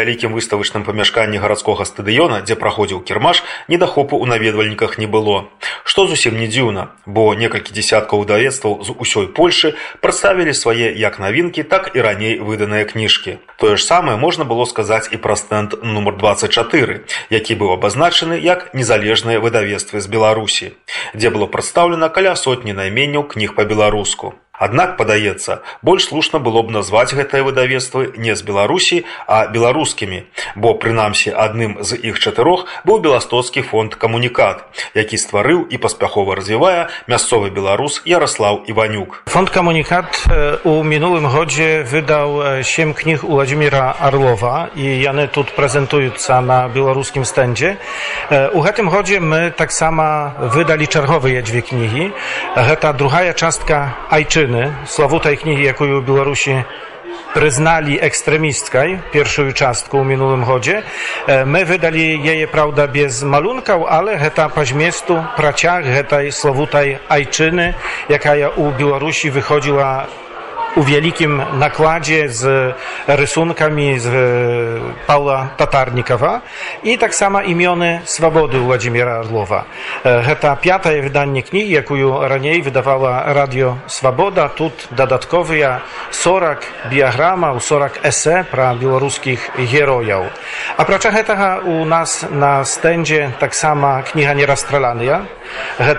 Вялікім выставачным памяшканні гарадскога стадыёна дзе праходзіў кірмаш недахопу ў наведвальніках не было. Што зусім не дзіўна бо некалькі дзясяткаў выдавецтваў з усёй польшы прадставілі свае як навінкі так і раней выданыя кніжкі. Тое ж самае можна было сказаць і пра стэнд нумар 24 які быў абазначаны як незалежныя выдавецтвы з беларусі дзе было прадстаўлена каля сотні найменняў кніг па-беларуску Аднак падаецца, больш слушна было б назваць гэтыя выдавецтвы не з Беларусі, а беларускімі, бо прынамсі адным з іх чатырох быў беластоцкі фонд камунікат, які стварыў і паспяхова развівае мясцовы беларус Ярослаў Іванюк. Фонд камунікат у мінулым годзе выдаў сем кніг у Владзіміра Арлова і яны тут прэзентуюцца на беларускім стэндзе. У гэтым годзе мы таксама выдалі чарговыя дзве кнігі. Гэта другая частка айчыны Галіны, славутай кнігі, якую ў Беларусі прызналі экстрэмісткай першую частку ў мінулым годзе. Мы выдалі яе праўда без малюнкаў, але гэта па зместу працяг гэтай славутай айчыны, якая ў Беларусі выходзіла u wielkim nakładzie z rysunkami z e, Paula Tatarnikowa i tak samo imiony Swobody Władimira Orlowa. E, to piąte wydanie knihi, jaką raniej wydawała Radio Swoboda. Tu dodatkowy ja 40 biograma, 40 ese pra białoruskich herojów. A pracza tego u nas na stędzie tak sama kniha Nierastralania.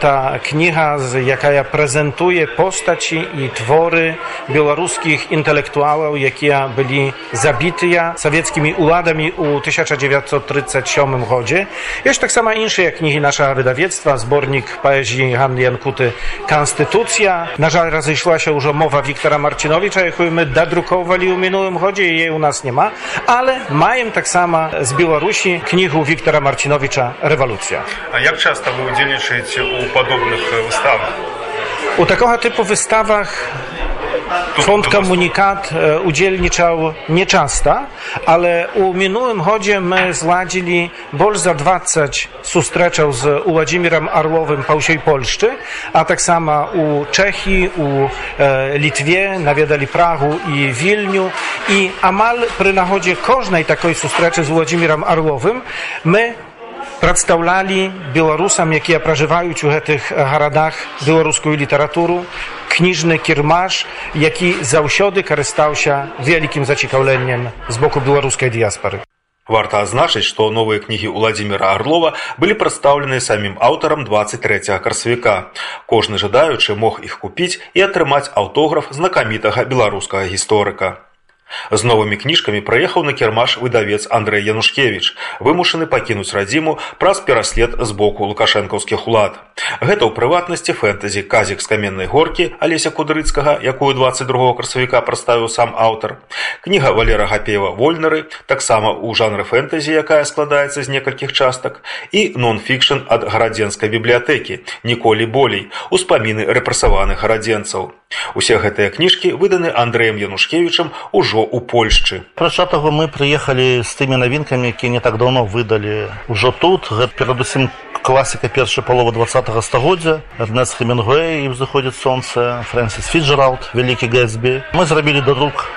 To kniha, jaka prezentuje postaci i twory białoruskich беларускіх інтэлектуалаў якія былі забітыя савецкімі уладамі ў 1937 годзе ёсць таксама іншыя кнігі нашага выдавецтва зборнік паэзіі Ганны Янкуты канстытуцыя на жаль разышлася ўжо мова Віктора Марчиновича якую мы дадрукоўвалі ў мінулым годзе яе у нас няма але маем таксама з Беларусі кнігу Віктора Марчиновича рэвалюцыя А як часта вы удзельнічаеце ў падобных выставах у такога тыпу выставах Fund Komunikat e, udzielniczał nieczasta, ale u minionym chodzie my zładzili bolza 20 sustreczał z Władimirem Arłowym Pausiej Polszczy, a tak samo u Czechii, u e, Litwie, nawiadali Prahu i Wilniu. I amal przy nachodzie każdej takiej sustreczy z Władimirem Arłowym my прадстаўлялі беларусам, якія пражываюць у гэтых гарадах беларускую літаратуру, кніжны кірмаш, які заўсёды карыстаўся вялікім зацікаўленнем з боку беларускай дыяспары. Варта адзначыць, што новыя кнігі Уладзіміра Арлова былі прадстаўлены самім аўтарам 23 красавіка. Кожны жадаючы мог іх купіць і атрымаць аўтограф знакамітага беларускага гісторыка. З новымі кніжкамі прыехаў на кірмаш выдавец Андрэй Янушкевіч, вымушаны пакінуць радзіму праз пераслед з боку лукашэнкаўскіх улад. Гэта ў прыватнасці фэнтэзі казік з каменнай горкі Алеся Кудрыцкага, якую 22 красавіка прадставіў сам аўтар. Кніга Валера Гапеева вольнары, таксама ў жанры фэнтэзі, якая складаецца з некалькіх частак, і нон-фікшн ад гарадзенскай бібліятэкі, ніколі болей, успаміны рэпрасаваных гарадзенцаў. Усе гэтыя кніжкі выданы Андрэем Янушкевічам ужо ў Польшчы. Прача таго мы прыехалі з тымі навінкамі, якія не так даўно выдалі ўжо тут, гэта перадусім класіка першай паловы два стагоддзя Эрнест Хемінгуэй і ўзыходзіць сонца, Фрэнсіс Фіджералд, вялікі Гэтсбі. Мы зрабілі дадрук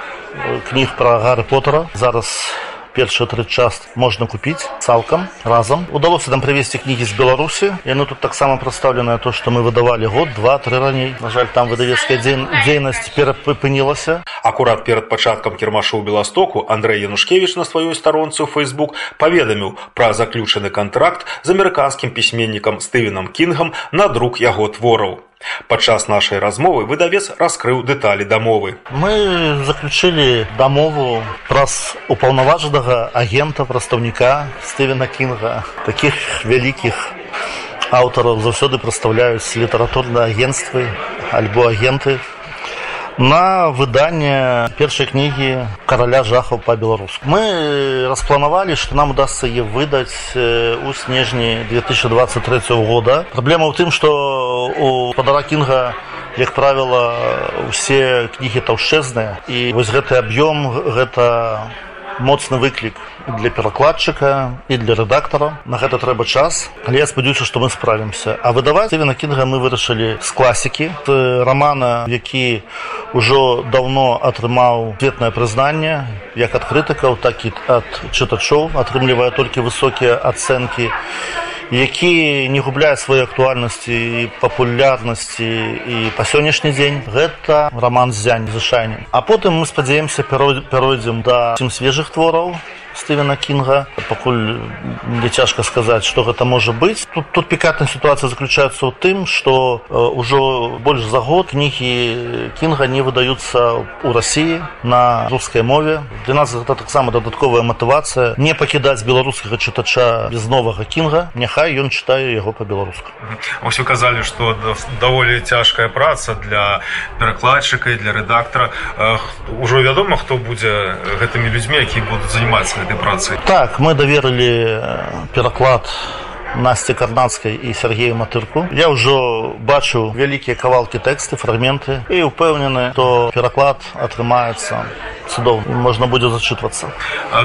кніг пра Гары Потара. Зараз першыя тры част можна купіць цалкам разам удалося там прывесці кнігі з беларусі яны тут таксама прадстаўленыя то што мы выдавалі год два тры раней на жаль там выдавецкая дзень дзейнасць перапынілася акурат перад пачаткам кірмашу беластоку андрей янушкевич на сваёй старонцы ў фейсбук паведаміў пра заключаны кантракт з амерыканскім пісьменнікам стывенам кінгам на друк яго твораў Падчас нашай размовы выдавец раскрыў дэталі дамовы. Мы заключылі дамову праз упаўнаважанага агента прадстаўніка Стывена Кінга, такіх вялікіх аўтараў заўсёды прадстаўляюць літаратурныя агенствы альбо агенты на выданне першай кнігі караля жахаў па-беларуску. Мы распланавалі, што нам удасся е выдаць у снежні 2023 года. Праблема ў тым, што у падара кінга як правіла усе кнігі таўшчэзныя і вось гэты аб'ём гэта моцны выклік для перакладчыка і для рэдактара на гэта трэба час. Але я спадзяюся што мы справімся а выдаваць Стывена кінга мы вырашылі з класікі. Рамана які ўжо давно атрымаў светнае прызнанне як ад крытыкаў так і ад чытачоў атрымлівае толькі высокія ацэнкі які не губляе сваёй актуальнасці і папулярнасці. І па сённяшні дзень гэта роман зянь зышайнем а потым мы спадзяемся пяройдзем да сім свежых твораў Стывена Кінга пакуль мне цяжка сказаць што гэта можа быць тут тут пікатная сітуацыя заключаецца ў тым што ўжо больш за год кнігі кінга не выдаюцца ў рассіі на рускай мове. Для нас гэта таксама дадатковая матывацыя не пакідаць беларускага чытача без новага кінга няхай ён чытае яго па-беларуску ось вы казалі што даволі цяжкая праца для перакладчыка і для рэдактара ўжо вядома хто будзе гэтымі людзьмі які будуць занимацца гэтай працы так мы даверылі пераклад насці карнацкай і сергею матырку я ўжо бачу вялікія кавалкі тэксты фрагменты і ўпэўнены то пераклад атрымаецца цудоў можна будзе зачытвацца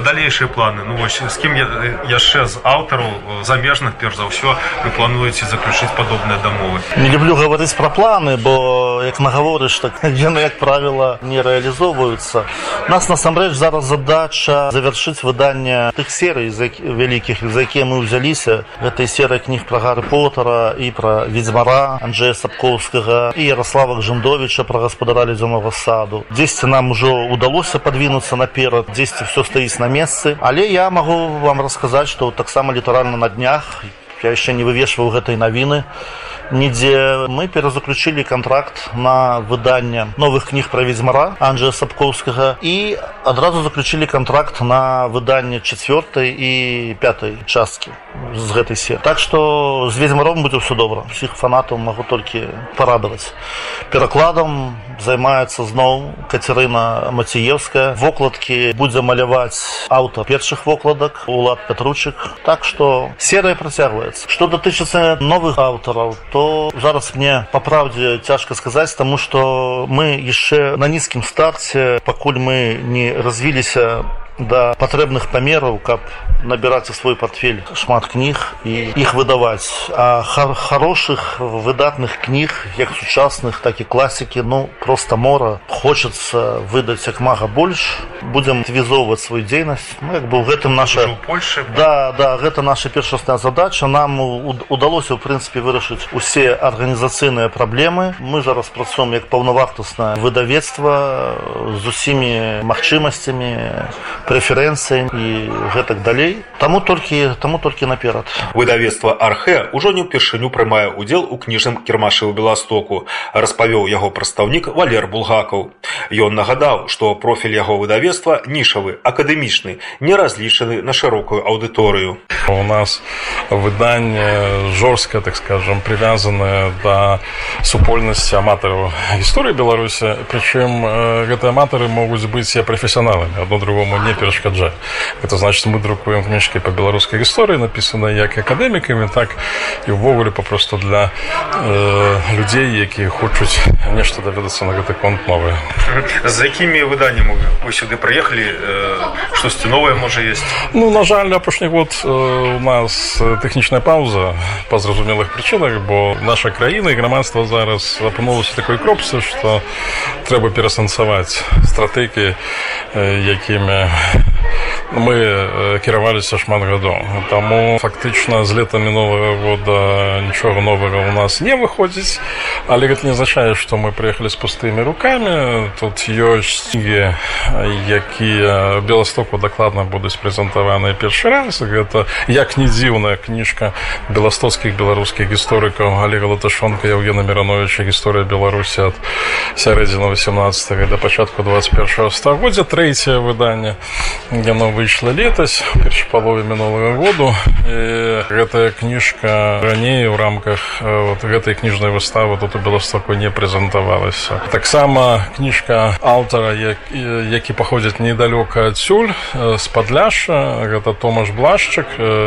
далейшыя планы? Ну вось з кім яшчэ з аўтараў замежных перш за ўсё вы плануеце заключыць падобныя дамовы не люблю гаварыць пра планы бо як нагаворыш так яны як правіла не рэалізоўваюцца нас насамрэч зараз задача завяршыць выданне тых серый вялікіх за якія мы ўзяліся гэтай серыя кніг пра гары потара і пра ведзьмара Анджея сапкоўскага і ярослава жандовича пра гаспадара ледзянога саду. Дзесьці нам ужо удалося падвінуцца наперад дзесьці все стаіць на месцы але я магу вам расказаць што таксама літаральна на днях я яшчэ не вывешваў гэтай навіны нідзе мы перазаключылі контракт на выданне новых кніг пра ведзьмара Анджея сапкоўскага і адразу заключылі контракт на выданне чавёртай і пятай часткі з гэтай се так што з ведзьмаром будзе ўсё добра усіх фанатаў магу толькі парадаваць перакладам займаецца зноў кацярына маціевская вокладкі будзе маляваць аўта першых вокладак улад петручык. Так што серыя працягваецца. Што датычыцца новых аўтараў то зараз мне па праўдзе цяжка сказаць таму што мы яшчэ на нізкім старце пакуль мы не развіліся да патрэбных памераў каб набіраць у свой портфель шмат кніг і іх выдаваць а хар хорошых выдатных кніг як сучасных так і класікі ну просто мора. Хочацца выдаць як мага больш будзем візоўваць сваю дзейнасць ну, як бы ў гэтым наша больше да. Да гэта наша першасная задача. Нам удалося ў прынцыпе вырашыць усе арганізацыйныя праблемы мы зараз працуем як паўнавартаснае выдавецтва з усімі магчымасцямі прэферэнцыі і гэтак далей. Таму толькі таму толькі наперад. Выдавецтва архе ўжо не ўпершыню прымае удзел у кніжным кірмашы ў беластоку распавёў яго прадстаўнік валер булгакаў. Ён нагадаў што профіль яго выдавецтва нішавы акадэмічны не разлічаны на шырокую аўдыторыю у нас выданне жорстка так скажем привязанное да супольнасці аматараў гісторыі беларусі прычым гэтыя аматары могуць быць я прафесіяналамі адно другому не перашкаджаць это значит мы друкуем кніжкі по беларускай гісторыі написана як акадэмікамі так і ўвогуле папросту для э, людзей якія хочуць нешта даведацца на гэты конт мовы за якімі выданнямі вы сюды прыехалі штосьці новае можа есть? Ну на жаль апошні год э, у нас тэхнічная пауза па зразумелых прычынах бо наша краіна і грамадства зараз апынулася такой кропцы што трэба перасэнсаваць стратэгіі якімі мы кіраваліся шмат гадоў таму фактычна з лета мінулага года нічога новага у нас не выходзіць але гэта не азначае што мы прыехалі з пустымі руками. Тут ёсць кнігі якія беластоку дакладна будуць прэзентаваныя першы раз. Гэта як не дзіўная кніжка беластоцкіх беларускіх гісторыкаў алега латашонка евгена мірановича гісторыя беларусі ад сярэдзіна 18 да пачатку 21 стагоддзя. Трэцяе выданне. Яно выйшла летась перш палове мінулага году. І гэтая кніжка раней у рамках вот гэтай кніжнай выставы тут у у Беластоку не прэзентавалася. Таксама кніжка аўтара як, які паходзіць недалёка адсюль з падляша гэта Томаш блашчык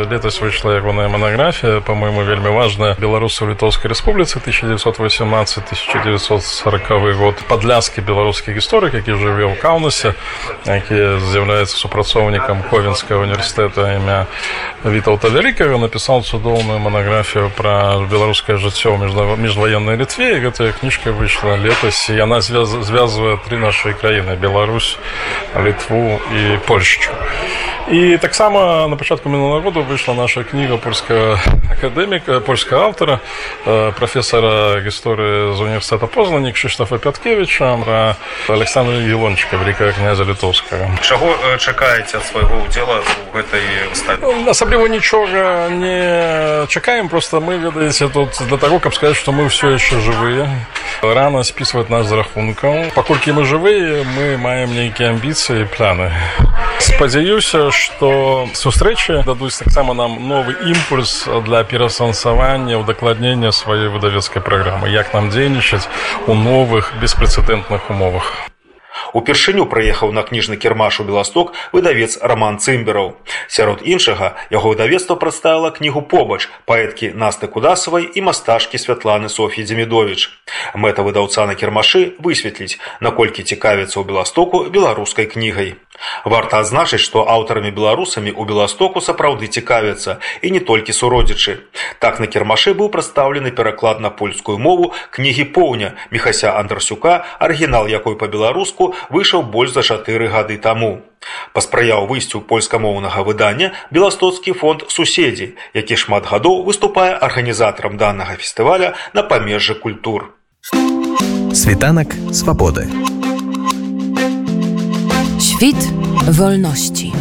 летась выйшла ягоная манаграфія по-моему вельмі важная. Беларусы літоўскай рэспубліцы 1918 1940 год. Падляскі беларускі гісторык які жыве ў каўнасе які з'яўляецца супрацоўнікам ковенскага універсітэта імя вітаўта вялікага напісаў цудоўную манаграфію пра беларускае жыццё міжваеннай літве і гэтая кніжка выйшла летась і яна звязвае тры нашай краіны Беларусь літву і польшчу і таксама на пачатку мінулого году выйшла наша кніга польская акадэміка польскага аўтара прафесара гісторыі з універсітэта познані кшыштафа пяткевича пра александра гілончика великкага князя літоўскага. Чаго чакаеце ад свайго ўдзела у гэтай выставе асабліва нічога не чакаем просто мы ведаеце тут для того каб сказать что мы все еще живые рано списывать нас з рахункаў паколькі мы жывыя мы маем нейкія амбіцыі планы. Спадзяюся что сустрэчы дадуць таксама нам новы імпульс для перасэнсавання удакладнення сваёй выдавецкай праграмы як нам дзейнічаць у новых беспрэцэдэнтных умовах Упершыню прыехаў на кніжны кірмаш у Беласток выдавец Раман Цымбераў. Сярод іншага яго выдавецтва прадставіла кнігу побач паэткі Насты Кудасавай і масташкі святланы Софі Дземідовіч. Мэта выдаўца на кірмашы высветліць, наколькі цікавіцца ў Беластоку беларускай кнігай. Варта адзначыць, што аўтарамі беларусамі ў Беластоку сапраўды цікавяцца і не толькі суродзічы. Так на кірмашы быў прадстаўлены пераклад на польскую мову кнігі поўня Мехася Андрасюка, арыгінал якой па-беларуску выйшаў больш за чатыры гады таму. Паспрыяў выйсцю польскамоўнага выдання беластоцкі фонд суседзі, які шмат гадоў выступае арганізатарам данага фестываля на памежжы культур. Світанак свабоды. Wid wolności.